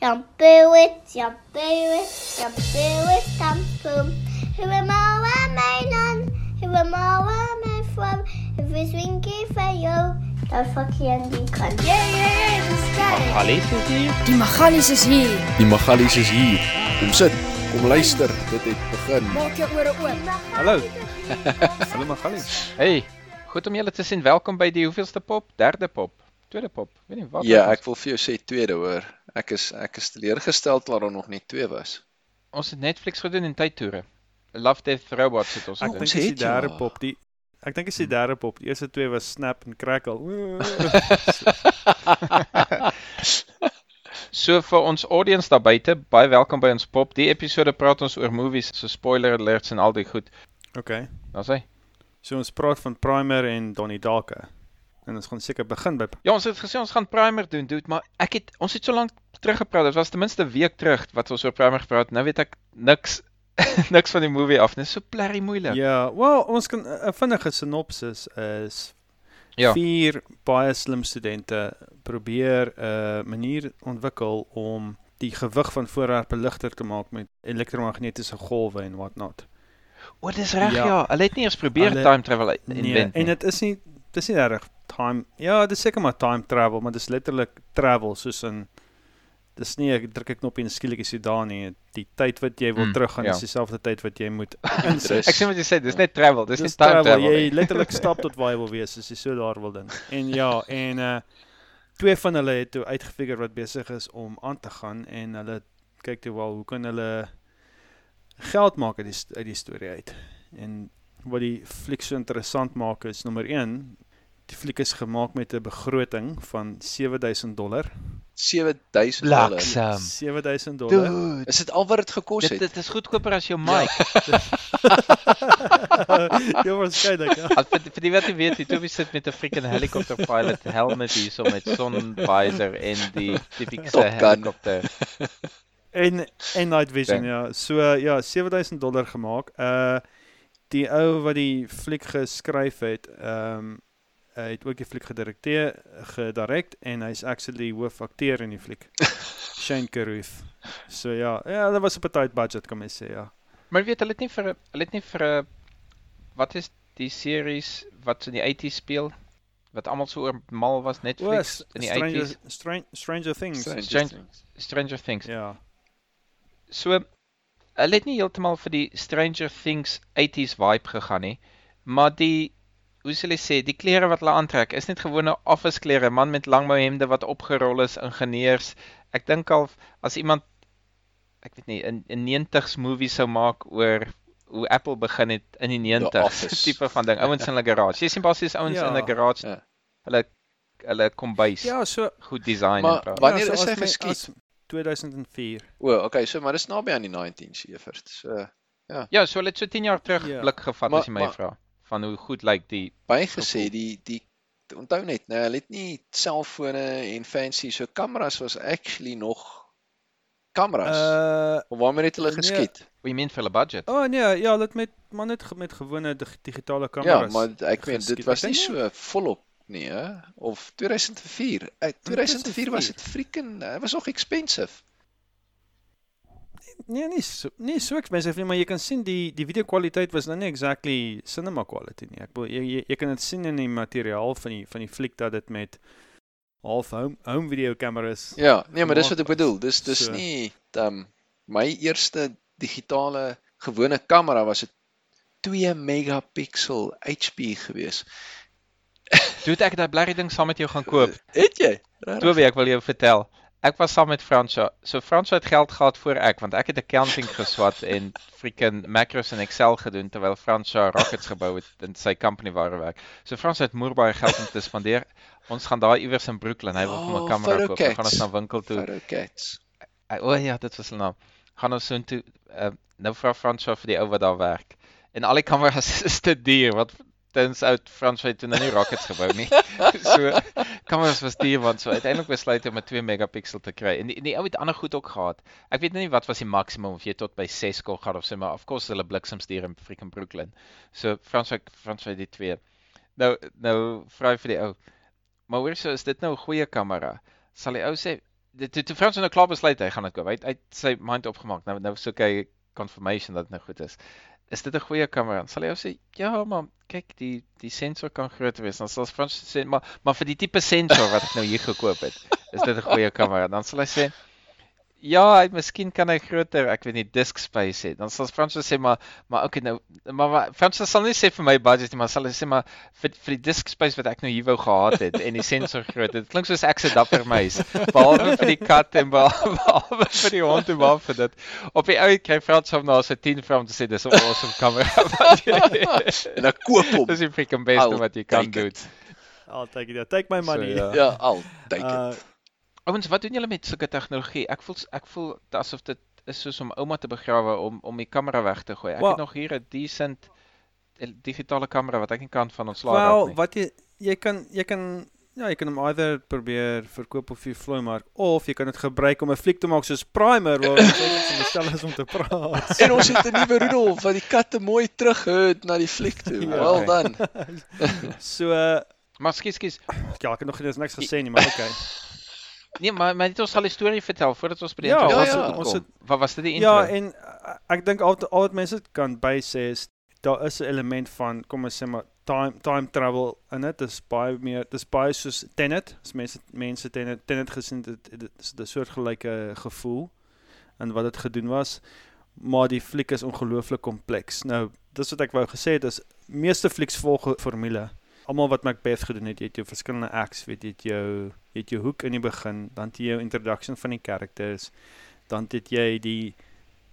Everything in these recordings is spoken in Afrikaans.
Shampoo it, shampoo it, shampoo it, shampoo. Who am I, my non? Who am I, my from? If it's winky for you, dan fuck je aan die kant. Yeah, yeah, yeah, is hier. Die Magalies is hier. Die Magalies is hier. Kom sit, kom luister. Dit het begin. Maak jou ore oop. Hallo. Hallo Magalies. Hey, goed om julle te sien. Welkom by die hoeveelste pop? Derde pop. Tweede pop. Weet nie wat. Ja, ek wil vir jou sê tweede hoor. Ek is ek is teleurgestel dat daar nog net twee was. is. Ons het Netflix gedoen en tydtoere. Love Death Robots het ons Ek gedoen. dink Ons dis die het ja. derde pop. Die ek dink dis die derde pop. Die eerste twee was Snap en Crackle. So vir ons audience daar buite, baie welkom by ons pop. Die episode praat ons oor movies, so spoiler alerts en al die goed. Okay. Daar's hy. So ons praat van Primer en Donnie Darko. En ons gaan seker begin by Ja, ons het gesê ons gaan primer doen, dude, maar ek het ons het so lank terug gepraat. Dit was ten minste 'n week terug wat ons oor primer gepraat het. Nou weet ek niks niks van die movie af. Dit is so blerry moeilik. Ja, wel ons kan 'n vinnige sinopsis is Ja. vier baie slim studente probeer 'n manier ontwikkel om die gewig van voorwerpe ligter te maak met elektromagnetiese golwe en wat not. O, dis reg ja. Ja. Hulle het nie eens probeer Hulle- time travel Nee, invent en nie. dit is nie dis nie reg time. Ja, dis seker maar time travel, maar dis letterlik travel soos in dis nie ek druk 'n knoppie en skielik is jy daar nie. Die tyd wat jy wil Mm, teruggaan ja. is dieselfde tyd wat jy moet Rus. Ek sien wat jy sê, dis net travel, dis nie Dis time travel Jy nie. letterlik stap tot waar jy wil wees as jy so daar wil ding. En ja, en uh twee van hulle het toe uitgefigure wat besig is om aan te gaan en hulle kyk toe wel hoe kan hulle geld maak uit die uit die storie uit. En wat die fliek so interessant maak is nommer 1 die fliek is gemaak met 'n begroting van 7000 dollar. 7000 dollar. Bliksem. 7000 dollar. Is dit al wat dit gekos dit het? dit is goedkoper as jou mic. ja, waarskynlik. Ja. Vir, vir die wat nie weet, die Toby sit met 'n freaking helicopter pilot helmet hierso met sonvisor en die tipiese helikopter. En en night vision Ding. ja. So ja, 7000 dollar gemaak. Uh die ou wat die fliek geskryf het, ehm um, hy het ook die fliek gedirekteer, gedirek en hy's actually hoofakteur in die fliek. Shane Carruth. So ja, ja, dit was op 'n tight budget kan mens sê, ja. Maar weet hulle het nie vir 'n- hulle het nie vir 'n wat is die series wat in die 80s speel wat almal so oor mal was Netflix in die Stranger, 80s Stranger, Stranger Things. Stranger Stranger- Things. Stranger Things. Ja. So hulle het nie heeltemal vir die Stranger Things 80s vibe gegaan nie, maar die hoe sal ek sê, die klere wat hulle aantrek is net gewone office klere, man met langmou hemde wat opgerol is, ingenieurs. Ek dink al as iemand ek weet nie, 'n 'n 90s movie sou maak oor hoe Apple begin het in die 90s, Office. tipe van ding, ouens in 'n garage. Jy sien basies ouens Ja. in 'n garage. Ja. Hulle hulle kombuis Ja, so goed design Maar en praat. Wanneer ja, is so hy as my- geskiet? as 2004. O, okay, so maar dis naby aan die 1970s. So Ja, so hulle het so 10 jaar terug Ja. blik gevat Maar- as jy my maar- vra van hoe goed lyk die baie gesê Gevoel. die die onthou net, nou hulle het nie selfone en fancy so kameras was actually nog kameras. Uh of waarmee het hulle nee. geskiet? What you mean vir hulle budget? Oh nee, ja, dit met maar net met gewone dig digitale Ja, kameras. maar ek meen dit was nie so volop nie, hè? Of 2004. Eh, 2004 was dit freaking, dit was nog expensive. Nee, nie so, nie so expensive nie, maar jy kan sien die die video kwaliteit was nou nie exactly cinema quality nie. Ek bedoel jy, jy jy kan dit sien in die materiaal van die van die fliek dat dit met half home home video kameras. Ja, nee, maar dis wat ek bedoel. Dis dis So. nie um my eerste digitale gewone kamera was 'n 2 megapixel HP gewees. Toe het ek daai blerrie ding saam met jou gaan koop. Het jy? Regtig? Toby, ek wil jou vertel. Ek was saam met Fransja. So Fransja het geld gehad voor ek want ek het accounting geswat en freaking macros en Excel gedoen terwyl Fransja rockets gebou het in sy company waar hy werk. So Fransja het moer baie geld om te spandeer. Ons gaan daar iewers in Brooklyn. Hy wil vir my 'n Oh, kamera koop. Dan gaan ons na winkel toe. Hy- O ja, dit was sy naam. Gaan ons soontoe uh, nou vra Fransja vir die ou wat daar werk. En al die kameras is te duur wat tens uit Fransja het toe nou nie rockets gebou nie. so kameras was duur want so uiteindelik besluit om 'n 2 megapixel te kry. En die, die ou het ander goed ook gehad. Ek weet nou nie wat was die maksimum of jy tot by 6 kon gaan of so maar of course hulle bliksemstuur in freaking Brooklyn. So Fransja Fransja het die twee. Nou nou vra hy vir die ou. Maar hoor so is dit nou 'n goeie kamera? Sal die ou sê dit toe, Frans nou klaar besluit hy gaan dit koop. Hy hy het sy mind opgemaak. Nou nou soek hy confirmation dat dit nou goed is. Is dit 'n goeie kamera? Sal ou sê, "Ja, maar kyk, die die sensor kan groter wees." Dan sal Frans sê, "Maar maar vir die tipe sensor wat ek nou hier gekoop het, is dit 'n goeie kamera." Dan sal hy sê, Ja, hy miskien kan hy groter, ek weet nie, disk space hê. Dan sal Francis sê maar maar okay nou, maar, maar Francis sal nie sê vir my budget nie, maar sal hy sê maar vir vir die disk space wat ek nou hier wou gehad het en die sensor groot. Dit klink soos ek se dapper meis. Behalwe vir die kat en behalwe, behalwe vir die hond en behalwe vir dit. Op die ou kry Francis hom nou so 10 vir hom te sê dis 'n awesome kamera. en dan koop hom. dis die freaking beste I'll wat jy kan take doen. it. I'll take it. Take my money. ja. Ja, al. Thank Uh, you. Ouens, wat doen julle met sulke tegnologie? Ek voel ek voel asof dit is soos om ouma te begrawe om om die kamera weg te gooi. Ek Wel- het nog hier 'n decent el- digitale kamera wat ek nie kan van ontslaa Wel, raak nie. wat jy jy kan jy kan ja, jy kan hom either probeer verkoop op die vloei mark of jy kan dit gebruik om 'n fliek te maak soos Primer waar ons net stel is om te praat. En ons het 'n nuwe Rudolf wat die katte mooi terughut na die fliek toe. Ja. Well done. So uh, Maar skus skus. ja, ek het nog nie niks gesê nie, maar okay. Nee, maar maar dit ons sal die storie vertel voordat ons by die Ja, intro ja, ons ja. ons het Wat was dit die intro? Ja, en ek dink al al wat mense kan bysê is daar is 'n element van kom ons sê maar time time travel in dit. Dis baie meer dis baie soos Tenet. As mense mense Tenet Tenet gesien het, dit is 'n soortgelyke gevoel en wat dit gedoen was. Maar die fliek is ongelooflik kompleks. Nou, dis wat ek wou gesê het is meeste flieks volg 'n formule. Almal wat Macbeth gedoen het, jy het jou verskillende acts, weet jy, het jou jy het jou hoek in die begin, dan jy jou introduction van die characters, dan het jy die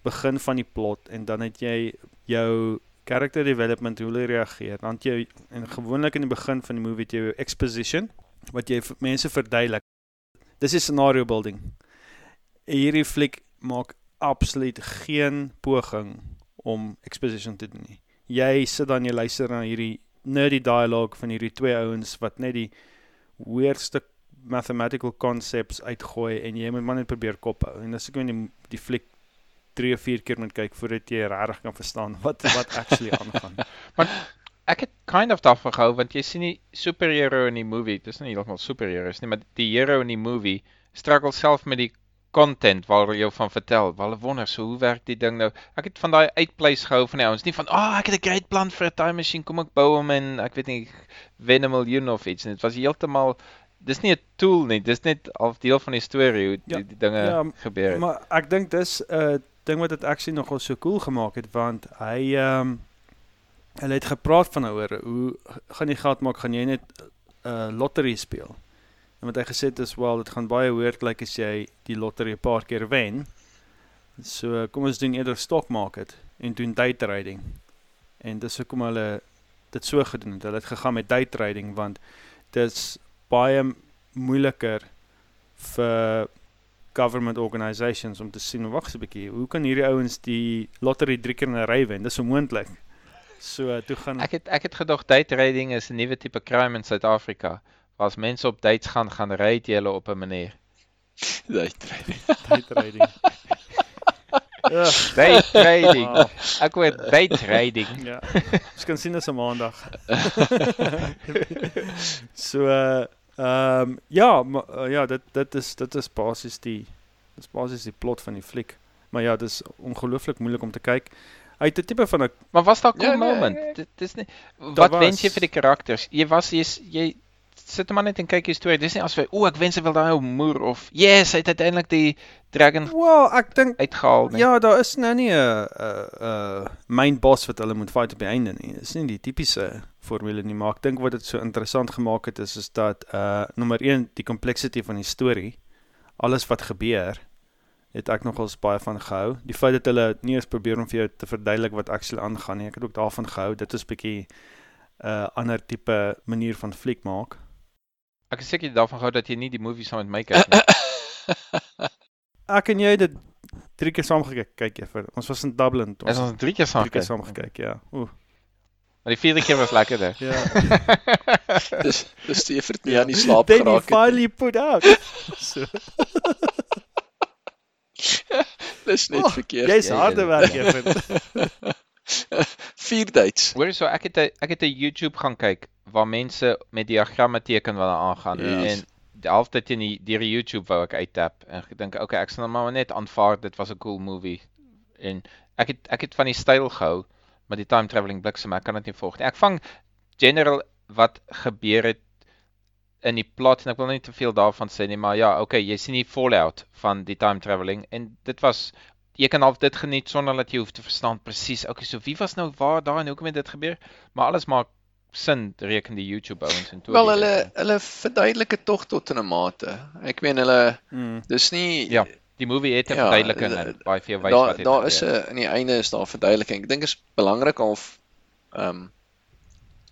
begin van die plot en dan het jy jou character development hoe hulle reageer. Dan jy en gewoonlik in die begin van die movie het jy jou exposition wat jy mense verduidelik. Dis die scenario building. Hierdie fliek maak absoluut geen poging om exposition te doen nie. Jy sit dan jy luister na hierdie nerdy dialogue van hierdie twee ouens wat net die weirdste mathematical concepts uitgooi en jy moet maar net probeer kop hou. En as ek net die, die fliek 3 of 4 keer moet kyk voordat jy regtig kan verstaan wat wat actually aangaan. Ek het kind of daarvan gehou want jy sien die superhero in die movie, dis nie heeltemal superheroes nie, maar die hero in die movie struggle self met die content waar jou van vertel. Hulle wonder so hoe werk die ding nou? Ek het van daai uitpleis gehou van die ouens, nie van, "Ag, oh, ek het 'n great plan vir 'n time machine, kom ek bou hom en ek weet nie wen 'n miljoen of iets." nie. Dit was heeltemal dis nie 'n tool nie, dis net al deel van die storie hoe Ja, die, die dinge ja, gebeur het. Maar ek dink dis 'n uh, ding wat dit actually nogal so cool gemaak het want hy ehm um, hulle het gepraat van oor hoe gaan jy geld maak? Gaan jy net 'n uh, lottery speel? En wat hy gesê het is wel dit gaan baie weird lyk as jy die lottery 'n paar keer wen. So kom ons doen eerder stock market en doen day trading. En dis hoekom hulle dit so gedoen het. Hulle het gegaan met day trading want dit's baie moeiliker vir government organisations om te sien wag 'n bietjie hoe kan hierdie ouens die lottery drie keer in 'n ry wen dis onmoontlik so toe gaan Ek het ek het gedog day trading is 'n nuwe tipe crime in Suid-Afrika. As mense op dates gaan, gaan ry jy hulle op 'n manier. Right. day trading Ugh, Day trading. wow, Ek hoor day trading. ja ons kan sien dis 'n maandag so uh, ehm um, ja maar, uh, ja dit dit is dit is basies die dit is basies die plot van die fliek maar ja dis ongelooflik moeilik om te kyk hy het 'n tipe van 'n Maar was daar 'n cool Ja, moment? nee. Dit dis nie wat wens jy was- vir die karakters? Jy was jy's jy sit maar net en kyk die storie. Dis nie as jy o, ek wens ek wil daai ou moer of yes, hy het uiteindelik die dragon well ek dink uitgehaal nie. Ja, daar is nou nie 'n 'n 'n main boss wat hulle moet fight op die einde nie. Dis nie die tipiese formule nie, maar ek dink wat dit so interessant gemaak het is is dat uh nommer 1 die complexity van die storie. Alles wat gebeur het ek nogals baie van gehou. Die feit dat hulle nie eens probeer om vir jou te verduidelik wat actually aangaan nie. Ek het ook daarvan gehou. Dit is bietjie 'n uh, ander tipe manier van fliek maak. Ek is seker daarvan gehou dat jy nie die movie saam met my kyk nie. Ek en jy het dit drie keer saam gekyk, kyk jy vir. Ons was in Dublin toe. Ons het drie keer saam drie keer gekyk. saam gekyk, ja. Ooh. Maar die vierde keer was lekkerder. Ja. Dis dis Stefert nie aan die slaap Then geraak het. finally put out. so, Dis net Oh, verkeerd. jy's jy- harde jy- werk Evan. Vier dates. Hoor so, ek het 'n ek het 'n YouTube gaan kyk waar mense met diagramme teken wat daar aangaan Ja. en die helfte teen die deur YouTube wou ek uittap en gedink okay, ek sal nou maar net aanvaar dit was 'n cool movie. En ek het ek het van die styl gehou, maar die time travelling bliksem ek kan dit nie volg nie. Ek vang general wat gebeur het in die plot en ek wil nie te veel daarvan sê nie, maar ja, okay, jy sien die fallout van die time travelling en dit was jy kan half dit geniet sonder dat jy hoef te verstaan presies. Okay, so wie was nou waar daar en hoekom het dit gebeur? Maar alles maak sin reken die YouTube ouens en toe. Wel hulle hulle verduidelik dit tog tot 'n mate. Ek meen hulle Mm. dis nie Ja, die movie het 'n Ja, verduideliking en baie vir jou wys daar wat het daar is gebeur. 'n in die einde is daar verduideliking. Ek dink is belangrik om um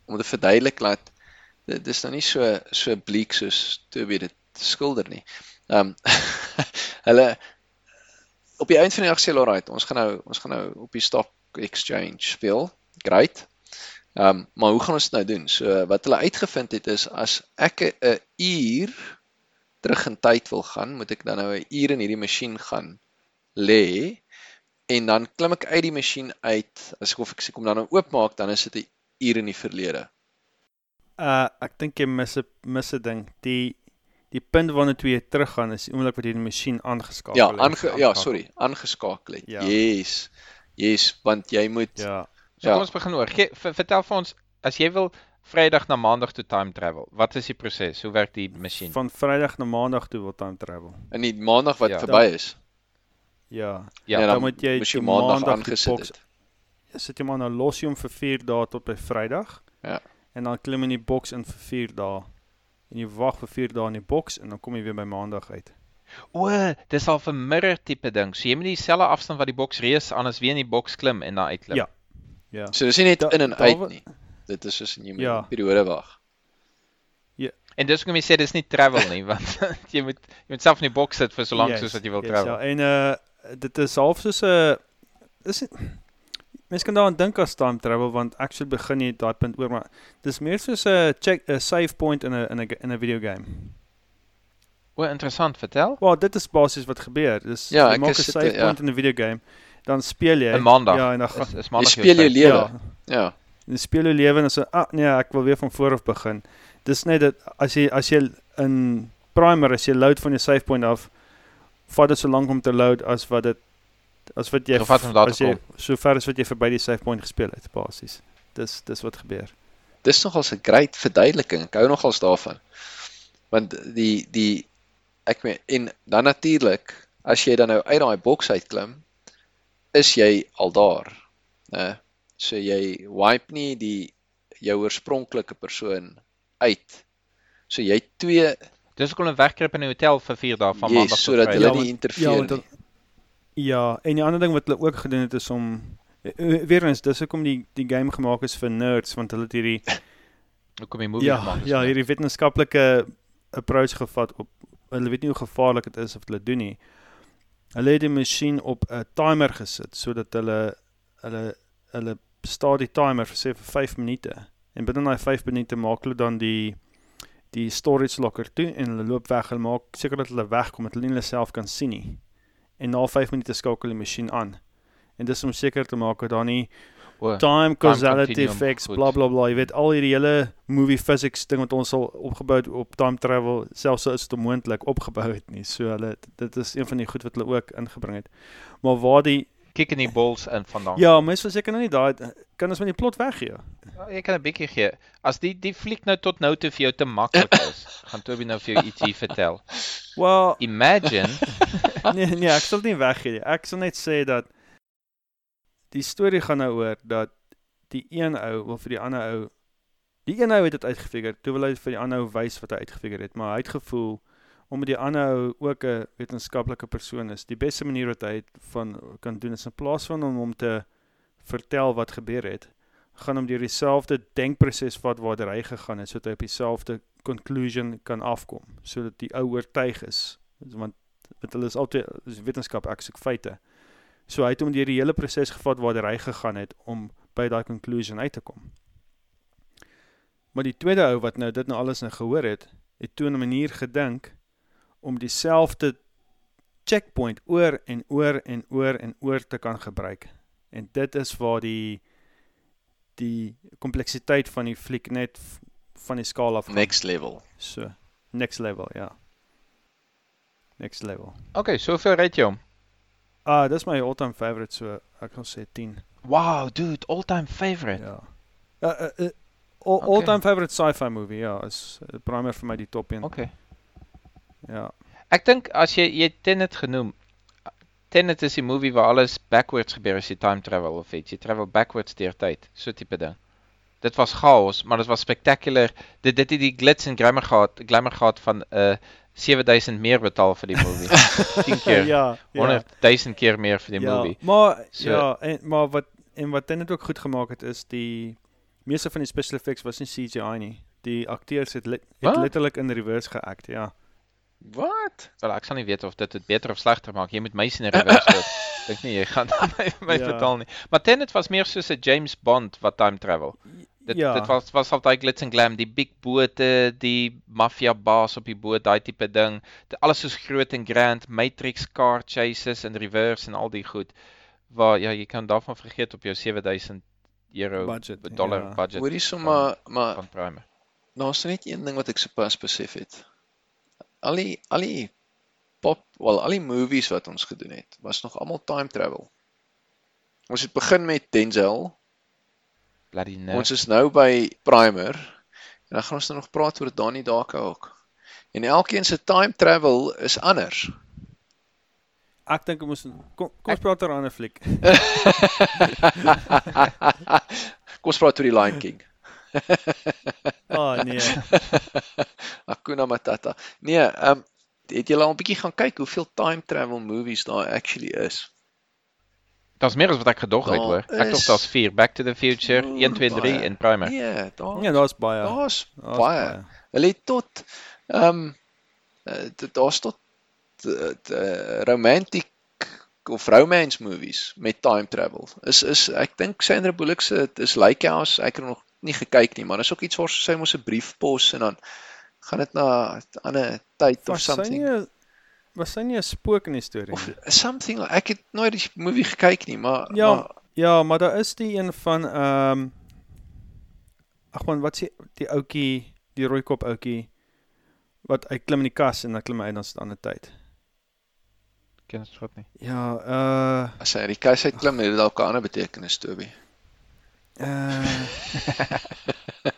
om te verduidelik dat dit dis nou nie so so bleek soos Toby dit skilder nie. Um hulle op die eind van die dag sê hulle alright, ons gaan nou ons gaan nou op die stock exchange speel. Great. Um maar hoe gaan ons dit nou doen? So wat hulle uitgevind het is as ek 'n uur terug in tyd wil gaan, moet ek dan nou 'n uur in hierdie masjien gaan lê en dan klim ek uit die masjien uit. As ek of ek kom dan nou oopmaak, dan is dit 'n uur in die verlede. Uh ek dink jy mis 'n mis 'n ding. Die die punt waarna toe jy teruggaan is die oomblik wat jy die masjien aangeskakel Ja, het. aange ja, sorry, aangeskakel het. Ja. Yes. Yes, want jy moet Ja. So ja. kom ons begin oor. Gee ver- vertel vir ons as jy wil Vrydag na Maandag toe time travel. Wat is die proses? Hoe werk die masjien? Van Vrydag na Maandag toe wil time travel. in die maandag wat Ja. verby is. Ja. Ja, en dan moet jy die maandag aangesit het. Jy sit jy maar nou los hom vir 4 dae tot by Vrydag. Ja. En dan klim jy in die boks in vir 4 dae. En jy wag vir 4 dae in die boks en dan kom jy weer by Maandag uit. O, dis al 'n mirror tipe ding. So jy moet dieselfde afstand wat die boks reus anders weer in die boks klim en dan uitklim. Ja. Ja. So dis nie net Da- in en uit nie. Dit is soos jy moet Ja. 'n periode wag. En dis hoekom jy sê dis nie travel nie, want jy moet jy moet self in die boks sit vir so lank Yes, soos wat jy wil yes, travel. Ja, en uh dit is half soos 'n is dit Mense kan daaraan dink as time travel want actually begin jy daai punt oor maar dis meer soos 'n check 'n save point in 'n in 'n in 'n video game. O, interessant, vertel. Wel, dit is basies wat gebeur. Dis Ja, jy maak 'n save ja. point in 'n video game, dan speel jy In Maandag. Ja, en dan gaan Is, is Jy maandag speel jou tyd? lewe. Ja, Ja. en speel jou lewe en so ah nee, ek wil weer van voor af begin. Dis net dat as jy as jy in primer as jy load van jou save point af, vat dit so lank om te load as wat dit as wat jy Gevat te as jy kom. so ver as wat jy verby die save point gespeel het basies. Dis dis wat gebeur. Dis nogals 'n great verduideliking. Ek hou nogals daarvan. Want die die ek meen en dan natuurlik as jy dan nou uit daai boks uitklim, is jy al daar. Né? So jy wipe nie die jou oorspronklike persoon uit. So jy twee Dis hoekom hulle wegkruip in 'n hotel vir 4 dae van yes, maandag tot sodat Vrydag. hulle Ja, nie interfereer ja, want nie. Ja, en die ander ding wat hulle ook gedoen het is om eh, weer eens dis hoekom die die game gemaak is vir nerds want hulle het hierdie Hoekom die movie ja, gemaak is. ja, nie? hierdie wetenskaplike approach gevat op hulle weet nie hoe gevaarlik dit is of hulle doen nie. Hulle het die masjien op 'n timer gesit sodat hulle hulle hulle staar die timer vir sê vir 5 minute. En binne daai 5 minute maak hulle dan die die storage locker toe en hulle loop weg. Hulle maak seker dat hulle wegkom dat hulle nie hulle self kan sien nie. En na 5 minute skakel die masjien aan. En dis om seker te maak dat daar nie O, time causality continuum, effects goed. bla bla bla jy weet al hierdie hele movie physics ding wat ons al opgebou het op time travel selfs so is dit onmoontlik opgebou het nie so hulle dit is een van die goed wat hulle ook ingebring het maar waar die kick in die balls in vandaan. ja mens verseker nou nie daai kan ons met die plot weggee Ja, Jy kan 'n bietjie gee. As die die fliek nou tot nou toe vir jou te maklik is, gaan Toby nou vir jou ietsie vertel. well Imagine, nee nee ek sal dit nie weggee nie ek sal net sê dat die storie gaan nou oor dat die een ou wil vir die ander ou die een ou het dit uitgefigure toe wil hy vir die ander ou wys wat hy uitgefigure het maar hy het gevoel omdat die ander ou ook 'n wetenskaplike persoon is die beste manier wat hy het van kan doen is in plaas van om hom te vertel wat gebeur het gaan hom deur dieselfde denkproses vat waartoe hy gegaan het sodat hy op dieselfde conclusion kan afkom sodat die ou oortuig is want want hulle is altyd dis wetenskap ek soek feite. So hy het hom deur die hele proses gevat waar hy gegaan het om by daai conclusion uit te kom. Maar die tweede ou wat nou dit nou alles nou gehoor het, het toe 'n manier gedink om dieselfde checkpoint oor en oor en oor en oor te kan gebruik. En dit is waar die die kompleksiteit van die fliek net van die skaal af gaan. Next level. So next level, ja. next level. Okay, so hoeveel rate jy hom? Ah, dis my all-time favorite so ek gaan sê 10. Wow, dude, all-time favorite. Ja. Uh, uh, uh, all, Okay. all-time favorite sci-fi movie, ja, is uh, Primer vir my die top 1. Okay. Ja. Ek dink as jy jy Tenet genoem. Tenet is die movie waar alles backwards gebeur as jy time travel of iets. Jy travel backwards deur tyd, so tipe ding. Dit was chaos, maar dit was spectacular. Dit dit het die glitz en glamour gehad, glamour gehad van 'n uh, 7000 meer betaal vir die movie. 10 keer. ja, ja. 100 000 keer meer vir die ja, movie. Maar So- ja, en maar wat en wat dit ook goed gemaak het is die meeste van die special effects was nie CGI nie. Die akteurs het, li het letterlik in reverse geact, ja. Wat? Wel, ek sal nie weet of dit dit beter of slegter maak. Jy moet my sien in reverse loop. Dink nie jy gaan my, my Ja. betaal nie. Maar Tenet was meer soos 'n James Bond wat time travel. Dit ja. dit was was altyd glitz en glam, die big bote, die maffia baas op die boot, daai tipe ding. Dit alles soos groot en grand, Matrix car chases in reverse en al die goed. Waar ja, jy kan daarvan vergeet op jou 7000 euro Budget, dollar ja. budget. Hoorie sommer maar van Primer. daar's net een ding wat ek sopas besef het. Al die al die pop, wel al die movies wat ons gedoen het, was nog almal time travel. Ons het begin met Denzel. Bloody no. Ons is nou by Primer. En dan gaan ons nou nog praat oor Danny Darko ook. En elkeen se time travel is anders. Ek dink ons moet kom kom ons praat oor 'n ander fliek. Kom ons praat oor die Lion King. Ah nee. Hakuna Matata. Nee, ehm um, het julle al 'n bietjie gaan kyk hoeveel time travel movies daar actually is? Daar's meer as wat ek gedog het hoor. Ek dink is- daar's 4 Back to the Future, Oeh, 1 2 3 baie. en Primer. Nee, daar Ja, daar's baie. daar's Daar's baie. Hulle het tot ehm um, daar's tot uh, romantic of romance movies met time travel. Is is ek dink Sandra Bullock se is Likehouse, ek het nog nie gekyk nie, maar is ook iets waar sy mos 'n brief pos en dan gaan dit na 'n ander tyd of Was sy something. nie was sy nie 'n spook in die storie nie? something like- ek het nooit die movie gekyk nie, maar Ja, maar, ja, maar daar is die een van ehm Ag man, wat sê die ouetjie, die rooikop ouetjie wat hy klim in die kas en dan klim hy uit dan se 'n ander tyd. Ken dit goed nie. Ja, uh as hy uit die kas uit klim, het dit dalk 'n ander betekenis, Toby. uh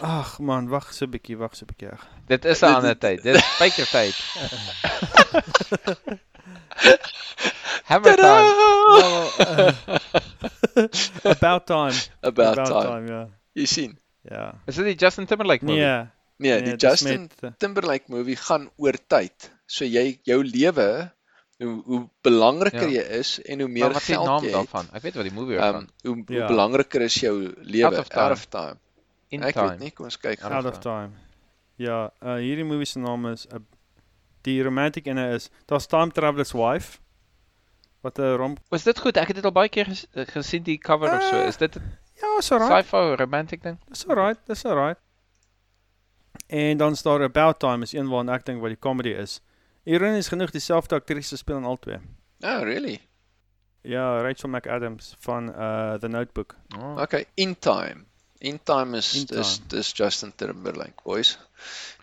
Ag man, wag so 'n bietjie, wag so 'n bietjie. Dit is 'n ander tyd. Dit is spykertyd. Hammer time. Wel, uh, about time. About time. ja. Jy sien. Ja. Is dit die Justin Timberlake movie? Nee. Nee, die dit is Justin met, Timberlake movie gaan oor tyd. So jy jou lewe hoe hoe belangriker Ja. jy is en hoe Maar meer wat is die geld naam jy het. daarvan? Ek weet wat die movie Ehm daarvan. hoe, hoe Ja. belangriker is jou lewe Out of time. out of time. In ek time. weet nie, kom ons kyk. Out Out of Time. Ja, uh hierdie movie se naam is uh, die romantic ene is daar's Time Traveler's Wife. Wat 'n romp Was dit goed? Ek het dit al baie keer ges gesien die cover of so. Eh, Is dit 'n Ja, is alright. sci-fi romantic ding? Dis alright, dis alright. En dan is daar About Time is een waarna ek dink wat die comedy is. Ironies genoeg dieselfde aktrise speel in albei. Oh, really? Ja, Rachel McAdams van uh The Notebook. Oh. Okay, In Time. In Time is In is Time. dis Justin Timberlake, boys.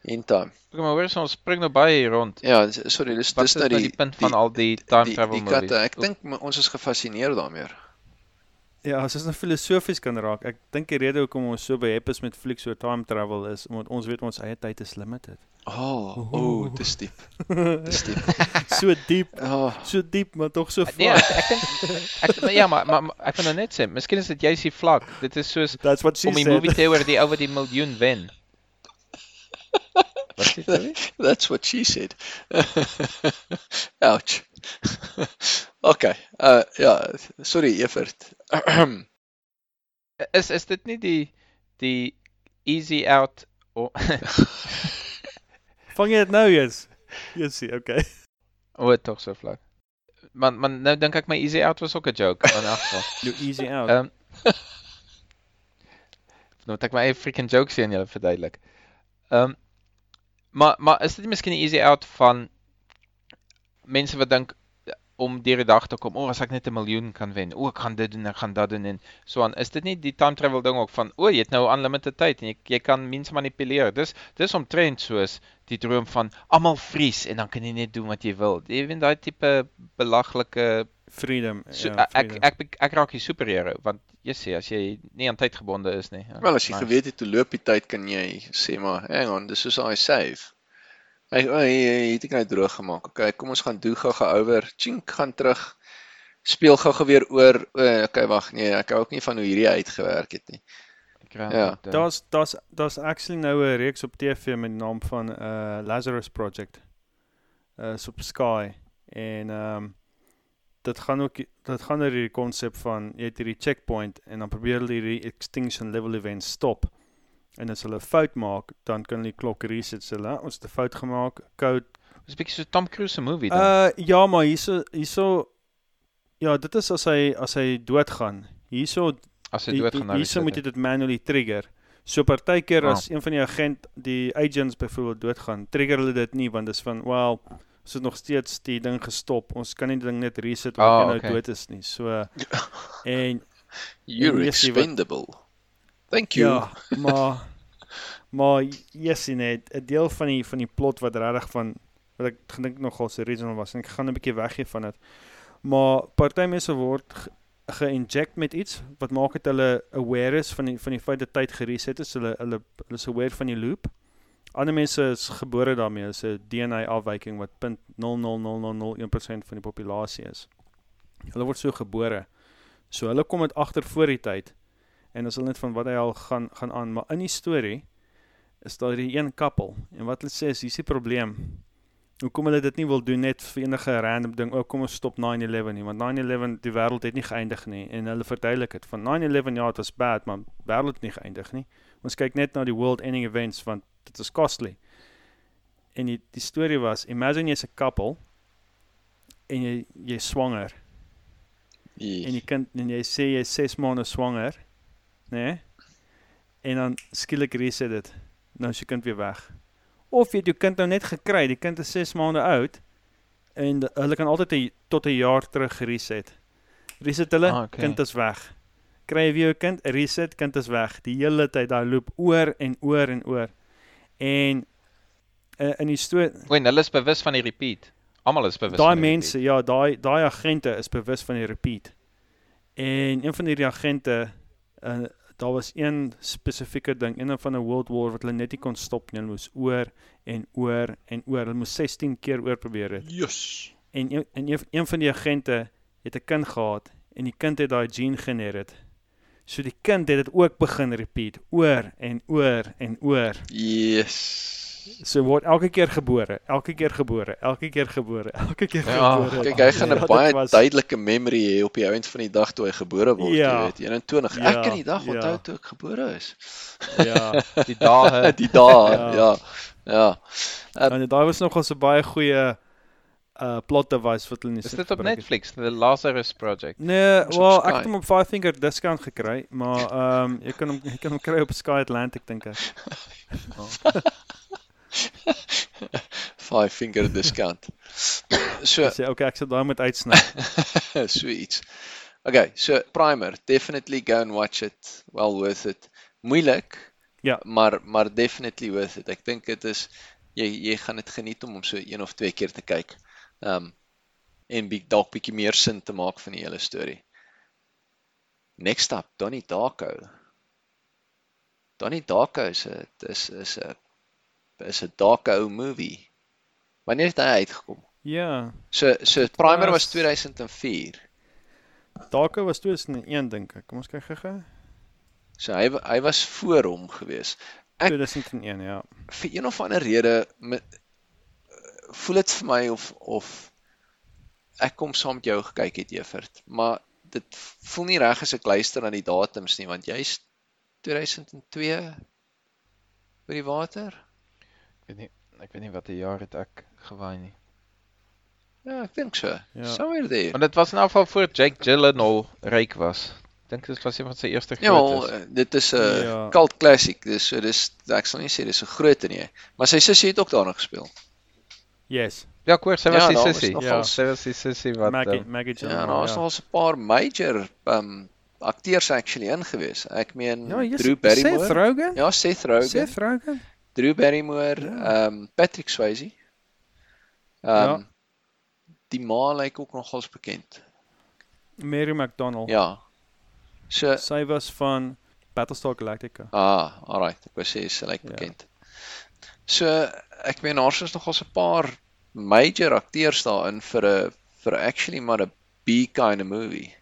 In Time. Kyk maar hoor ons spring nou baie hier rond. Ja, sorry, dis dis is nou nou die die punt van al die time die, travel die movies? katte. Ek dink ons is gefassineer daarmee. Ja, as ons nou filosofies kan raak. Ek dink die rede hoekom ons so behep is met flieks oor time travel is omdat ons weet ons eie tyd is limited. Oh, oh, dis diep. Dis diep. so diep, Oh, so diep, maar tog so Nee, vlak. ek, ek dink ek maar ja, maar, maar ek wil nou net sê, miskien is dit juist die vlak. Dit is soos That's what she om die said. movie te oor die ou wat die miljoen wen. Wat sê jy? that's what she said. Ouch. okay. Uh ja, sorry Evert. Is is dit nie die die easy out o Vang jy dit nou eens? Jessie, okay. o tog so vlak. Man man nou dink ek my easy out was ook 'n joke in elk geval. You easy out. Ehm Nou moet ek my eie freaking jokes hier aan julle verduidelik. Ehm maar maar is dit nie miskien 'n easy out van mense wat dink om deur die dag te kom. O, as ek net 'n miljoen kan wen. O, ek gaan dit doen, ek gaan dat doen en so aan. Is dit nie die time travel ding ook van o, jy het nou unlimited tyd en jy jy kan mense manipuleer. Dis dis omtrent soos die droom van almal vries en dan kan jy net doen wat jy wil. Jy weet daai tipe belaglike Freedom. so, ja, ek freedom. ek ek, ek raak die superhero want jy sê as jy nie aan tyd gebonde is nie. Ja, Wel as jy nice. geweet het hoe loop die tyd kan jy sê maar hang on, dis soos daai save. Hy hy hy het ek nou droog gemaak. Okay, kom ons gaan doen gou-gou oor. Chink gaan terug. Speel gou-gou weer oor. O, okay, wag, nee, ek hou ook nie van hoe hierdie uitgewerk het nie. Ja. Daar's daar's daar's actually nou 'n reeks op TV met die naam van uh Lazarus Project. Uh is op Sky en ehm um, dit gaan ook dit gaan oor hierdie konsep van jy het hierdie checkpoint en dan probeer hulle hierdie extinction level event stop. En as hulle 'n fout maak, dan kan hulle die klok reset. So hulle, ons het 'n fout gemaak, code Dis 'n bietjie so Tom Cruise se movie dan. Uh ja, maar hierso hierso ja, dit is as hy as hy doodgaan. Hierso as hy Hi- dood hi- gaan nou. Hierso moet jy dit manually trigger. So partykeer Ah. as een van die agent die agents byvoorbeeld doodgaan, trigger hulle dit nie want dis van well, ons het nog steeds die ding gestop. Ons kan nie die ding net reset omdat Ah, hy nou okay. dood is nie. So en You're jy wat- expendable. Thank you. ja, maar maar yes net 'n deel van die van die plot wat regtig van wat ek gedink nogal se original was en ek gaan 'n bietjie weggee van dit. Maar party mense word ge- ge-inject met iets wat maak dit hulle aware is van die van die feit dat tyd gereset is. Hulle hulle hulle is aware van die loop. Ander mense is gebore daarmee. Dis 'n DNA afwyking wat 0.00001% van die populasie is. Hulle word so gebore. So hulle kom dit agter voor die tyd en as hulle net van wat hy al gaan gaan aan, maar in die storie is daar hierdie een koppel en wat hulle sê is hier's die probleem. Hoekom hulle dit nie wil doen net vir enige random ding, oh kom ons stop 9/11 nie, want 9/11 die wêreld het nie geëindig nie en hulle verduidelik dit van 9/11 ja, dit was bad, maar wêreld het nie geëindig nie. Ons kyk net na die world ending events want dit is costly. En die die storie was, imagine jy's 'n koppel en jy jy's swanger en die kind en jy sê jy's 6 maande swanger, né? Nee? En dan skielik reset dit. Nou is jou kind weer weg. Of jy het jou kind nou net gekry, die kind is 6 maande oud en hulle kan altyd 'n tot 'n jaar terug reset. Reset hulle, Ah, okay. kind is weg. Kry jy weer jou kind, reset, kind is weg. Die hele tyd daai loop oor en oor en oor. En uh, in die storie O, en hulle is bewus van die repeat. Almal is bewus Daai die mense, ja, daai daai agente is bewus van die repeat. En een van hierdie agente uh daar was een spesifieke ding, een van 'n World War wat hulle net nie kon stop nie. Hulle moes oor en oor en oor. Hulle moes 16 keer oor probeer het. Yes. En en een, een van die agente het 'n kind gehad en die kind het daai gene genereer. So die kind het dit ook begin repeat oor en oor en oor. Yes. So word elke keer gebore, elke keer gebore, elke keer gebore, elke keer Ja, gebore. Kyk, hy gaan 'n Ja, dit baie was- duidelike memory hê op die ount van die dag toe hy gebore word, Ja. jy weet, 21. Ja, Ek kan die dag ja. onthou toe ek gebore is. Ja. Die dae. Die dae, Ja. ja. Ja. En daai was nogal so baie goeie uh plot device wat hulle nie Is so dit op. Netflix, The Lazarus Project? Nee, Is wel ek het hom op Five Finger discount gekry, maar ehm um, jy kan hom jy kan hom kry op Sky Atlantic dink ek. Five finger discount. So Sê okay, ek sal daai moet uitsny. so iets. Okay, so Primer, definitely go and watch it. Well worth it. Moeilik. Ja. Maar maar definitely worth it. Ek dink dit is jy jy gaan dit geniet om hom so een of twee keer te kyk. Um en bi dalk bietjie meer sin te maak van die hele storie. Next up, Donnie Darko. Donnie Darko is 'n is is 'n is 'n Darko movie. Wanneer het hy uitgekom? Ja. So so Primer was was- 2004. Darko was 2001 dink ek. Kom ons kyk gou-gou. So hy hy was voor hom gewees. Ek- 2001, ja. Vir een of ander rede met voel dit vir my of of ek kom saam met jou gekyk het Evert, maar dit voel nie reg as ek luister na die datums nie want jy's 2002 by die water? Ek weet nie ek weet nie watter jaar het ek gewaai nie. Ja, ek dink so. Ja. Somewhere there. Want dit was in elk geval voor Jake Gyllenhaal ryk was. Dink dit was een van sy eerste Ja, grootes. wel, dit is 'n Ja. cult classic. Dis so dis ek sal nie sê dis 'n groot nie, maar sy sussie het ook daarna gespeel. Yes. Ja, ek hoor sy was Ja, was sussie. Ja, als- sy was die sussie wat Maggie, ehm, Maggie Ja, Gyllenhaal. daar was nog 'n paar major um akteurs actually ingewees. Ek meen Ja, yes, Drew Seth Barrymore. Rogen? Ja, Seth Rogen. Seth Rogen? Drew Barrymore, Ja. um Patrick Swayze. Um Ja. die ma lyk ook nogals bekend. Mary McDonald. Ja. So Sy was van Battlestar Galactica. ah, alright, ek wou sê sy lyk Ja. bekend. So ek meen daar's is nogals 'n paar major akteurs daarin vir 'n vir actually maar 'n B kind of movie.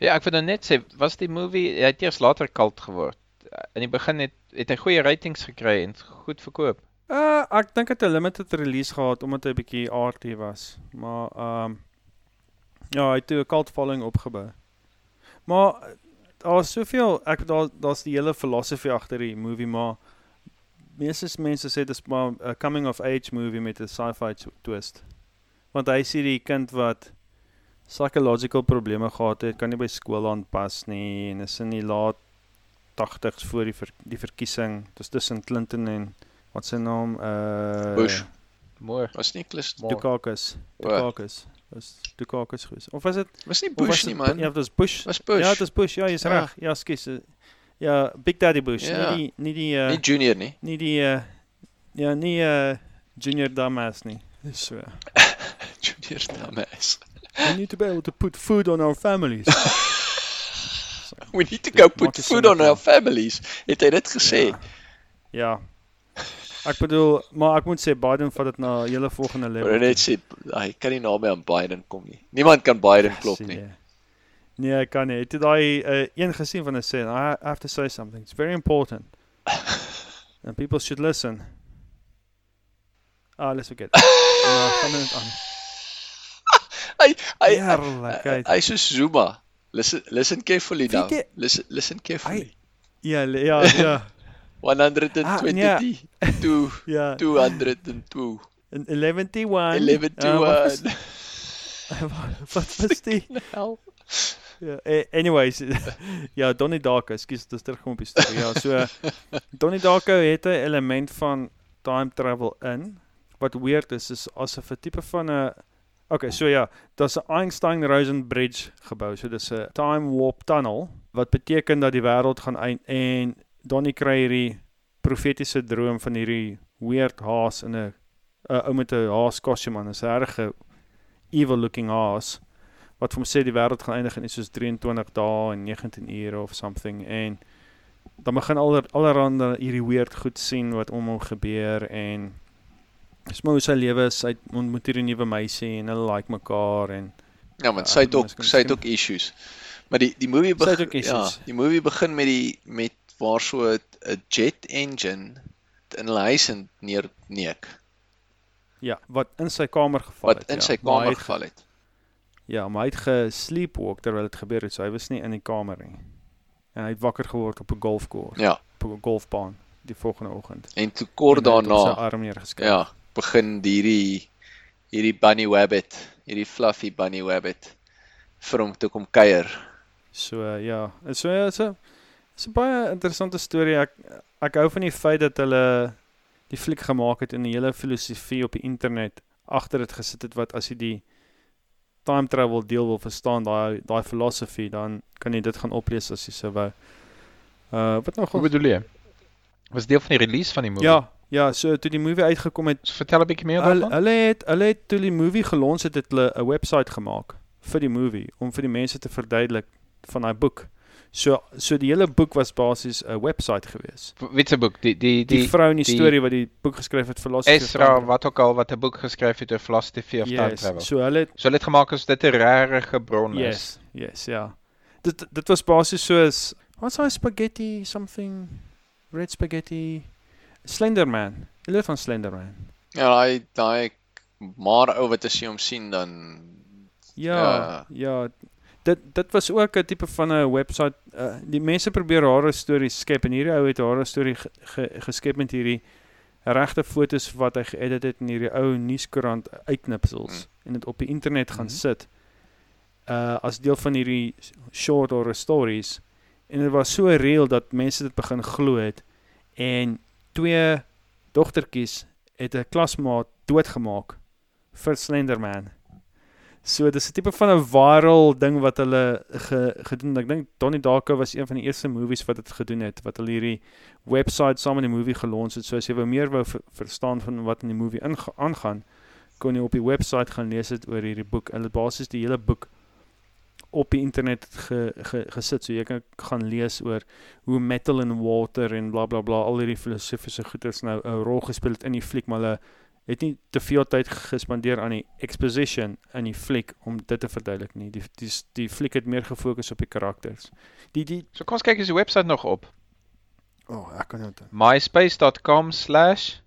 Ja, ek wil nou net sê, was die movie hy het eers later cult geword. In die begin het het hy goeie ratings gekry en goed verkoop. Uh ek dink dit het 'n limited release gehad omdat hy bietjie arty was. Maar ehm um, ja, hy het 'n cult following opgebou. Maar uh, daar's soveel ek daar daar's die hele filosofie agter die movie, maar meeste mense sê dis maar 'n coming of age movie met 'n sci-fi tw- twist. Want hy sien die kind wat psychological probleme gehad het, kan nie by skool aanpas nie en is in die laat 80s voor die ver, die verkiesing. Dis tussen Clinton en wat sy naam uh Bush. Mooi. Was nie Clint Mooi. Dukakis. Dukakis. Was Dukakis geweest. Of was dit Was nie was Bush dit nie man. Ja, dit was Bush. Was Bush. Ja, dit is Bush. Ja, jy's Ja. reg. Ja, skus. Ja, Big Daddy Bush. Ja. Nie die nie die uh nie Junior nie. nie die uh ja, nie uh junior dumbass nie. So. Junior dumbass. We need to be able to put food on our families. We need to go Maak put food on our families. Het hy dit gesê? Ja. ja. Ek bedoel, maar ek moet sê Biden vat dit na 'n hele volgende level. Maar net sê hy kan nie naby aan Biden kom nie. Niemand kan Biden klop Sien nie. Nee, ek kan nie. Het jy daai uh, een gesien van 'n sê, I have to say something. It's very important. And people should listen. Ah, let's forget. Ja, gaan dit aan. Hy hy Heerlikheid. hy so Zuma. Listen listen carefully now. Weet Listen listen carefully. Ja, le- ja, ja. 120 Ah, nee. Ja. 202 In 11 to 1. 11 to Uh, wat was- 1. Wat was die? Hel. Ja, eh, anyways, ja, Donnie Darko, ekskuus, dis terug om op die storie. Ja, so Donnie Darko het 'n element van time travel in. Wat weird is is asof 'n tipe van 'n Okay, so ja, daar's 'n Einstein-Rosen bridge gebou. So dis 'n time warp tunnel wat beteken dat die wêreld gaan eind en Donnie kry hierdie profetiese droom van hierdie weird haas in 'n ou met 'n haas kostuum aan, 'n regte evil looking haas wat vir hom sê die wêreld gaan eindig in iets soos 23 dae en 19 ure of something en dan begin aller allerhande hierdie weird goed sien wat om hom gebeur en dis maar hoe sy lewe is hy ontmoet hierdie nuwe meisie en hulle like mekaar en Ja, want Ja, sy het ook sy het ook issues. Maar die die movie Sy begin ja, die movie begin met die met waar so 'n jet engine in hulle huis in neerneek. Ja wat in sy kamer geval wat het in ja. sy kamer het ge- geval het. Ja, maar hy het gesleepwalk terwyl dit gebeur het so hy was nie in die kamer nie. En hy het wakker geword op 'n golfkoers Ja, op 'n golfbaan die volgende oggend. En toe kort op sy daarna arm neergeskryf ja, begin hierdie hierdie bunny rabbit, hierdie fluffy bunny rabbit vir hom toe kom kuier. So uh, ja, so ja, so is 'n baie interessante storie. Ek ek hou van die feit dat hulle die fliek gemaak het en die hele filosofie op die internet agter dit gesit het wat as jy die time travel deel wil verstaan, daai daai filosofie, dan kan jy dit gaan oplees as jy sou wou. Uh wat nog Hoe bedoel jy? Was deel van die release van die movie? Ja, ja, so toe die movie uitgekom het, vertel 'n bietjie meer daarvan. hulle het hulle het toe die movie gelons het, het hulle 'n webwerf gemaak vir die movie om vir die mense te verduidelik van daai boek. So so die hele boek was basies 'n webwerf gewees. Witte boek, die die Die, die vrou in die, die- storie wat die boek geskryf het Philosophy of Ezra Time. wat ook al wat 'n boek geskryf het oor philosophy of time yes, travel. So hulle het So hulle het gemaak as dit 'n rare bron is. yes, yes, ja. Dit dit was basies soos what's daai spaghetti something red spaghetti Slenderman. Jy weet van Slenderman. Ja, daai daai maar ou wat as jy hom sien dan Ja, Ja. ja. Dit dit was ook 'n tipe van 'n webwerf. Uh, die mense probeer horror stories skep en hierdie ou het 'n horror storie ge, ge, geskep met hierdie regte fotos wat hy geëdit het in hierdie ou nuuskoerant uitknipsels Mm. en dit op die internet gaan Mhm. sit. Uh as deel van hierdie short horror stories en dit was so real dat mense dit begin glo het en twee dogtertjies het 'n klasmaat doodgemaak vir Slenderman. So dis 'n tipe van 'n viral ding wat hulle ge, gedoen het. Ek dink Donnie Darko was een van die eerste movies wat dit gedoen het wat hulle hierdie website saam met die movie gelons het. So as jy wou meer wou ver, verstaan van wat in die movie aangaan, kon jy op die website gaan lees dit oor hierdie boek. Hulle het basies die hele boek op die internet ge, ge, gesit so jy kan gaan lees oor hoe metal and water en bla bla bla al hierdie filosofiese goeters nou 'n rol gespeel het in die fliek maar hulle het nie te veel tyd gespandeer aan die exposition in die fliek om dit te verduidelik nie. Die die die fliek het meer gefokus op die karakters. Die die So kom ons kyk is die webwerf nog op. o, oh, ek kan nie onthou. myspace.com slash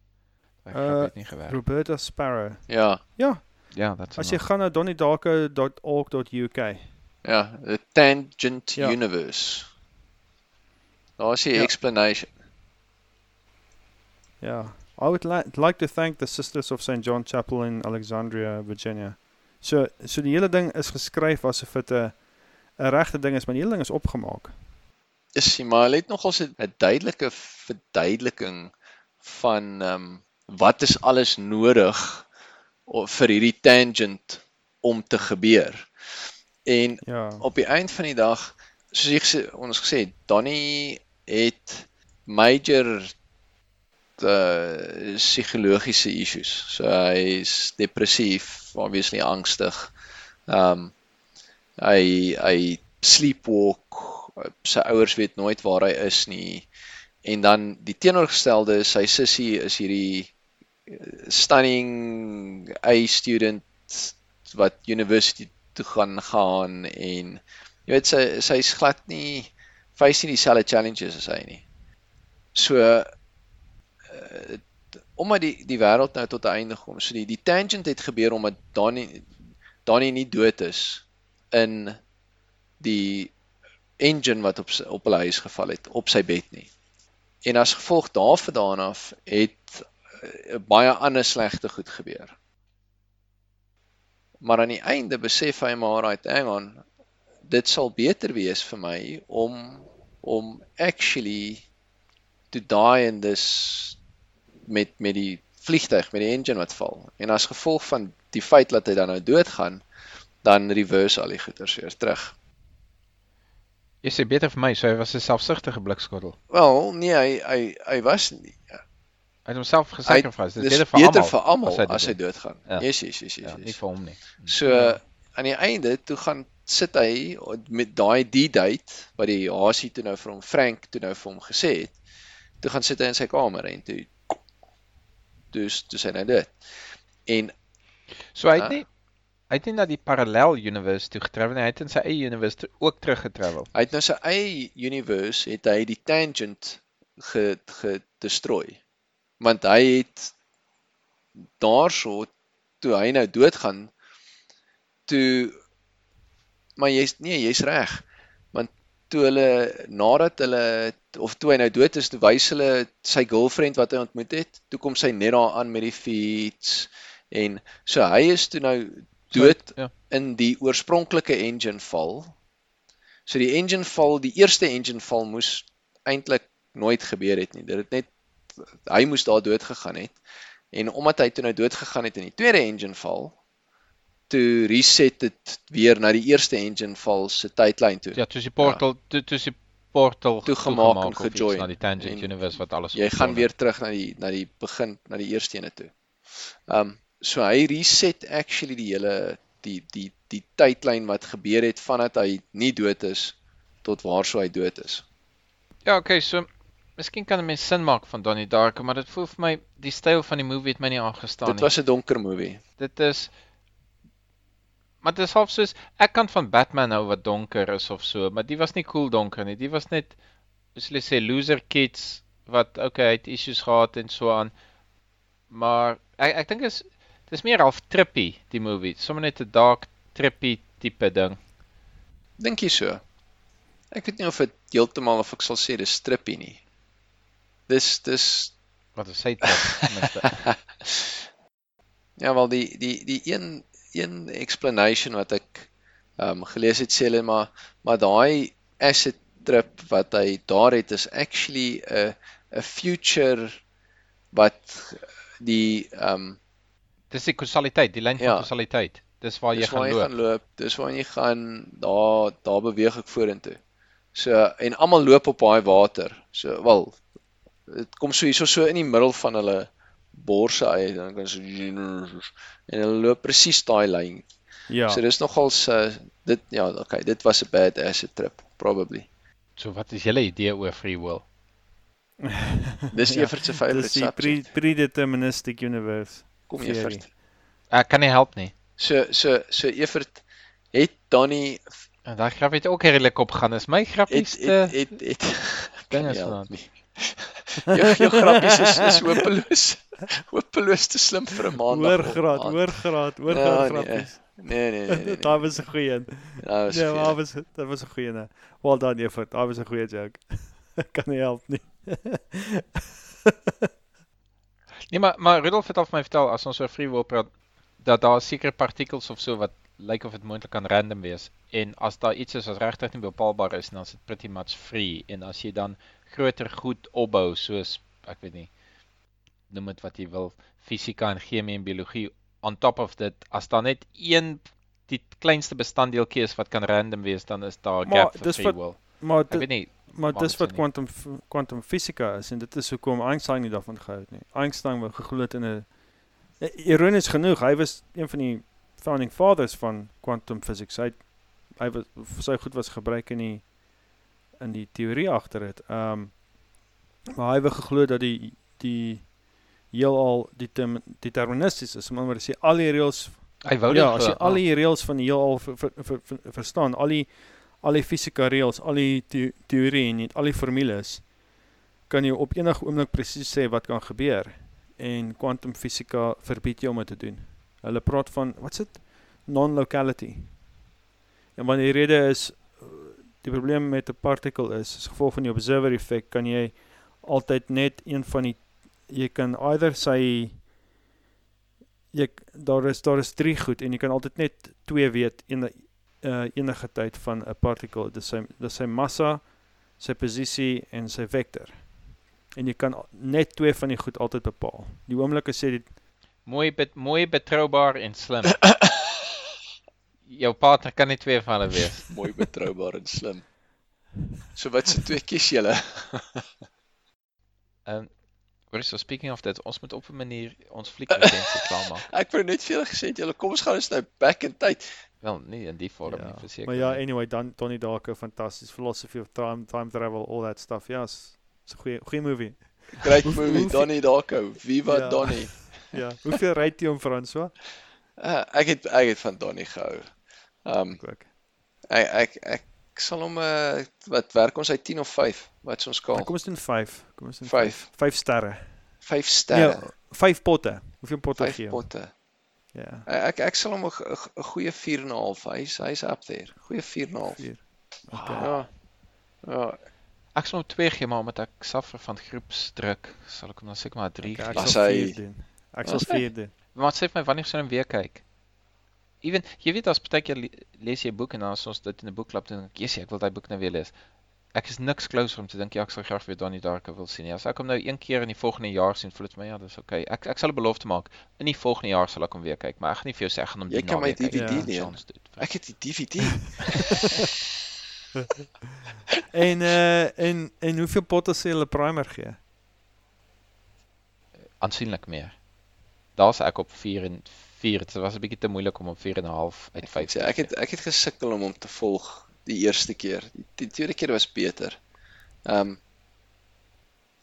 Ek Uh, het nie gewerk. Roberta Sparrow. Ja, Ja, Ja, dit's as jy gaan na donniedarko.org.uk. ja, the Tangent Ja. Universe. Daar is die Ja. explanation. Yeah. I would li like to thank the Sisters of St. John Chapel in Alexandria, Virginia. So so die hele ding is geskryf asof dit 'n 'n regte ding is, maar die hele ding is opgemaak. Is jy maar het nogals 'n duidelike verduideliking van ehm um, wat is alles nodig vir hierdie tangent om te gebeur. En Ja. op die eind van die dag soos jy gesê ons gesê het, Donnie het major uh psigologiese issues. So hy's depressief, obviously angstig. Um hy hy sleepwalk. Sy ouers weet nooit waar hy is nie. En dan die teenoorgestelde is sy sussie is hierdie eh, stunning A student wat university toe gaan gaan en jy weet sy sy's glad nie face nie dieselfde challenges as hy nie. So uh, omdat die die wêreld nou tot 'n einde kom. So die die tangent het gebeur omdat Donnie Donnie nie dood is in die engine wat op op hulle huis geval het op sy bed nie. En as gevolg daarvandaan af het uh, baie ander slegte goed gebeur. Maar aan die einde besef hy maar right, hang on, dit sal beter wees vir my om om actually to die in this met met die vliegtyg met die engine wat val. En as gevolg van die feit dat hy dan nou doodgaan, dan reverse al die goeters weer terug. Jy sê beter vir my, so hy was 'n selfsugtige blikskottel. Wel, nee, hy hy hy was nie. Hy het homself Hy gesacrifice. Dit is beter vir almal. vir almal as hy as hy doodgaan. Ja. Yes, yes, yes, yes. Ja, nie vir hom nie. So aan die einde toe gaan sit hy met daai D-date wat die Hasie toe nou vir hom Frank toe nou vir hom gesê het. Toe gaan sit hy in sy kamer en toe dus toe sy nou dit. En So hy het Ah. nie hy het nie na die parallel universe toe getravel nie. Hy het in sy eie universe toe ook terug getravel. hy het nou sy eie universe het hy die tangent ge gedestrooi. Want hy het daarso toe hy nou doodgaan toe maar jy's nee, jy's reg. Want toe hulle nadat hulle of toe hy nou dood is, toe wys hulle sy girlfriend wat hy ontmoet het. Toe kom sy net daar aan met die fiets en so hy is toe nou dood So, ja. in die oorspronklike engine val. So die engine val, die eerste engine val moes eintlik nooit gebeur het nie. Dit het net hy moes daar dood gegaan het. En omdat hy toe nou dood gegaan het in die tweede engine val, toe reset dit weer na die eerste engine val se tydlyn toe. Ja, toe is die portal toe toe is die portal Toegemaak en gejoin. na die tangent En universe wat alles Jy gaan weer terug na die na die begin, na die eerste ene toe. Um so hy reset actually die hele die die die tydlyn wat gebeur het vandat hy nie dood is tot waarso hy dood is. Ja, okay, so miskien kan 'n mens sin maak van Donnie Darko, maar dit voel vir my die styl van die movie het my nie aangestaan Dit nie. was 'n donker movie. dit is maar dit is half soos ek kan van Batman hou wat donker is of so, maar die was nie cool donker nie. Die was net soos hulle sê loser kids wat okay, hy het issues gehad en so aan. Maar ek ek dink is dis meer half trippy die movie. Sommige net 'n dark trippy tipe ding. Dink jy so? Ek weet nie of dit heeltemal of ek sal sê dis strippie nie. Dis dis Wat sy trip? tenminste. ja wel die die die een een explanation wat ek ehm um, gelees het sê hulle maar maar daai acid trip wat hy daar het is actually 'n 'n future wat die ehm um, Dis die kausaliteit, die lyn van Ja. kausaliteit. Dis waar jy Dis gaan waar jy loop. gaan loop. Dis waar jy gaan daar daar beweeg ek vorentoe. So en almal loop op daai water. So wel dit kom so hierso so in die middel van hulle borse uit dan kan so en hulle loop presies daai lyn. Ja. So dis nogal se dit ja, okay, dit was 'n bad ass trip probably. So wat is julle idee oor free will? Dis Ja, Evert se favorite Dis die pre subject. predeterministic universe. Kom theory. Evert. Ek kan nie help nie. So so so Evert het Donnie En daai grap het ook redelik opgaan. Is my het grappies het te het, het ding kan is nie help vanaand. Jou jou grappies is is hopeloos. Hopeloos te slim vir 'n maandag. Hoor graad, hoor graad, hoor Ja, graad nee. grappies. Nee nee nee nee. nee. Daar was 'n goeie een. Nou is Nee, maar daar nee, was dit was 'n goeie een. Well done, Evert. Daar was 'n goeie joke. kan nie help nie. Nee, maar maar Rudolf het al vir my vertel as ons oor free will praat dat daar sekere partikels of so wat lyk of dit moontlik kan random wees en as daar iets is wat regtig nie bepaalbaar is dan is dit pretty much free en as jy dan groter goed opbou soos ek weet nie noem dit wat jy wil fisika en chemie en biologie on top of dit as daar net een die kleinste bestanddeeltjie is wat kan random wees dan is daar 'n gap vir free will. Maar Ek weet nie maar dis wat kwantum kwantum fisika is en dit is hoekom Einstein nie daarvan gehou het nie. Einstein wou geglo het in 'n ironies genoeg, hy was een van die founding fathers van quantum physics. Hy hy was sy goed was gebruik in die in die teorie agter dit. Ehm um, maar hy wou geglo dat die die heelal determin- deterministies is. Maar as jy al die reëls hy wou ja, as jy al die reëls van die heelal ver, ver, ver, ver, verstaan, al die al die fisika reëls, al die te, teorie en al die formules, kan jy op enige oomblik presies sê wat kan gebeur. En kwantumfisika verbied jou om dit te doen. Hulle praat van wat's dit? Non-locality. En wanneer die rede is die probleem met 'n particle is as gevolg van die observer effek kan jy altyd net een van die jy kan either sy jy daar is daar is drie goed en jy kan altyd net twee weet in uh, enige tyd van 'n particle dis sy dis sy massa sy posisie en sy vektor en jy kan net twee van die goed altyd bepaal. Die oomblik as jy dit Mooi bet, mooi betroubaar en slim. Jou partner kan nie twee van hulle wees. mooi betroubaar en slim. So wat se twee kies julle? Um Hoor so speaking of that, ons moet op 'n manier ons fliekresensie klaarmaak. Ek wou net vir julle gesê het julle kom ons gaan ons nou back in tyd. Wel, nie in die vorm nie, verseker. maar ja anyway dan Donnie Darko fantasties philosophy of time time travel all that stuff ja is is 'n goeie goeie movie Great movie, Donnie Darko. Viva Ja. Donnie. ja hoeveel ry jy om François Uh, ek het ek het van Donnie gehou. Um ek ook ek ek ek sal hom uh, wat werk ons uit 10 of 5? Wat is ons skaal? kom ons doen 5 kom ons doen Vyf. 5 sterre 5 sterre. ja 5 potte hoeveel potte 5 gee jy potte. ja Ek ek sal hom 'n 'n- 'n goeie 4.5. Hy's hy's up there. Goeie 4.5. Vier. okay Ja. Ja, Ek sal hom 2 gee, maar omdat ek suffer van groepsdruk, sal ek hom dan seker maar 3 okay, gee. ek Was sal hy- 4 doen ek sal hy? 4 doen Maar sê vir my wanneer jy hom weer kyk? Ewen, jy weet as partykeer le- lees jy 'n boek en dan as ons dit in 'n boekklub doen, dink ek, "Jessie, ek wil daai boek nou weer lees." Ek is niks closer om te dink ja, ek sal graag weer Donnie Darko wil sien. Ja, as ek hom nou een keer in die volgende jaar sien, voel dit vir my ja, dis okay. Ek ek sal 'n belofte maak. In die volgende jaar sal ek hom weer kyk, maar ek gaan nie vir jou sê ek gaan hom Jy die kan my naweek kyk DVD nie. leen. Ek het die DVD. en uh en en hoeveel potte sê hulle primer gee Aansienlik meer. Daar's ek op 4 en 4. Dit was 'n bietjie te moeilik om op 4.5 uit Ek 5 sê ek het ek het gesukkel om hom te volg die eerste keer. Die, die tweede keer was beter. Ehm um,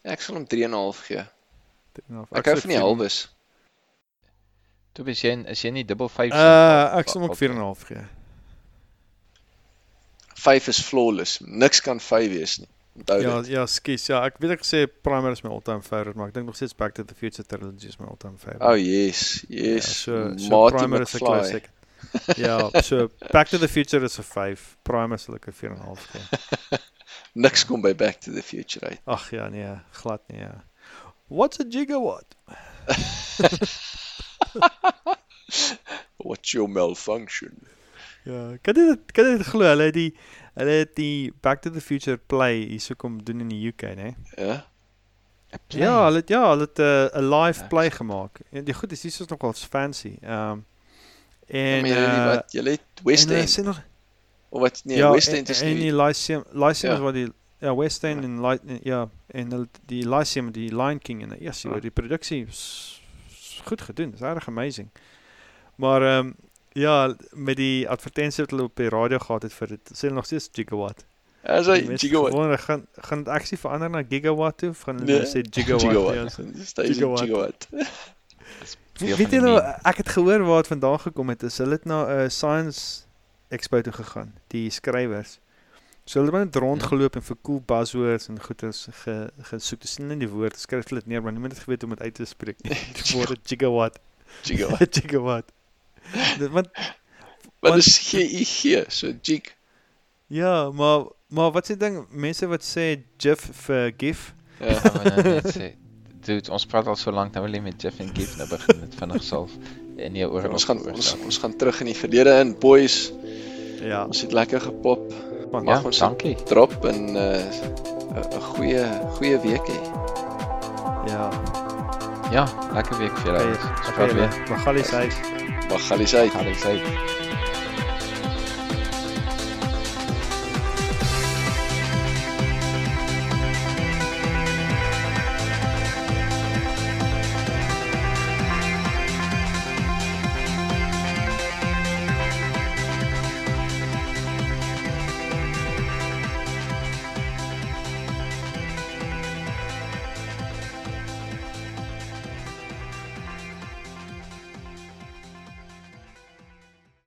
ek sal hom 3.5 gee. Ek hou van die halwes. Toe is jy is jy nie dubbel 5 Uh ek sal hom ook 4.5 gee 5 is flawless. Niks kan 5 wees nie. Ja, ja, skus. Ja, ek weet ek gesê Primer is my all-time favorite, maar ek dink nog steeds Back to the Future trilogy is my all-time favorite. Oh yes, ja, yes. so, so Marty Primer is 'n McFly. classic. ja, so Back to the Future is 'n 5, Primer sal ek 'n 4.5 gee. Niks kom by Back to the Future uit. Ag ja, nee, glad nie, ja. What's a gigawatt? What's your malfunction? Ja, kan dit kan dit glo? Hulle het die hulle het die Back to the Future play hierso kom doen in die UK, né? Ja. Ja, hulle het ja, hulle het 'n uh, 'n live play gemaak. En die goed is dis is nogal fancy. Ehm um, en julle uh, wat julle het West en, uh, End sê nog of wat nee, ja, West en, End is en nie. die Lyceum Lyceum Ja. is wat die ja, West End en Light ja, en hulle die Lyceum die Lion King en ja, Ja. ja. die produksie is is goed gedoen. Dis regtig amazing. Maar ehm um, ja, met die advertensie wat hulle op die radio gehad het vir dit, sê hulle nog steeds gigawatt. As hy Die mense gigawatt. Gewoon, gaan gaan dit aksie verander na gigawatt toe of gaan hulle Nee, nee, sê gigawatt? Gigawatt. Ja, so- gigawatt. gigawatt. Weet van jy nou, ek het gehoor waar dit vandaan gekom het. Is hulle het na 'n uh, science expo toe gegaan, die skrywers. So hulle het net rondgeloop en vir cool buzzwords en goeders ge, gesoek. Dis nie die woord, skryf hulle dit neer, maar niemand het geweet hoe om dit uit te spreek nie. Die woord gigawatt. Gigawatt. gigawatt. Dit want Wat Want- is G I G? So gig. ja, maar maar wat se ding, mense wat sê GIF vir GIF. Ja. Gaan we nou net sê. Dude, ons praat al so lank, nou wil jy met Jeff en Gift nou begin met vinnig self en nie oor Ons gaan ons, ons gaan terug in die verlede in boys. Ja, Ons het lekker gepop. man, Ja, Mag ons dankie. drop in 'n uh, 'n goeie goeie week hê. ja. Ja, lekker week vir julle. Ons praat weer. Magali sê Mag galies uit. Gaan dit sê.